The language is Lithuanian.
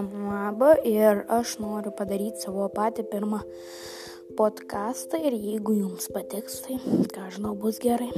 Labą ir aš noriu padaryti savo patį pirmą podcastą ir jeigu jums patiks, tai ką žinau, bus gerai.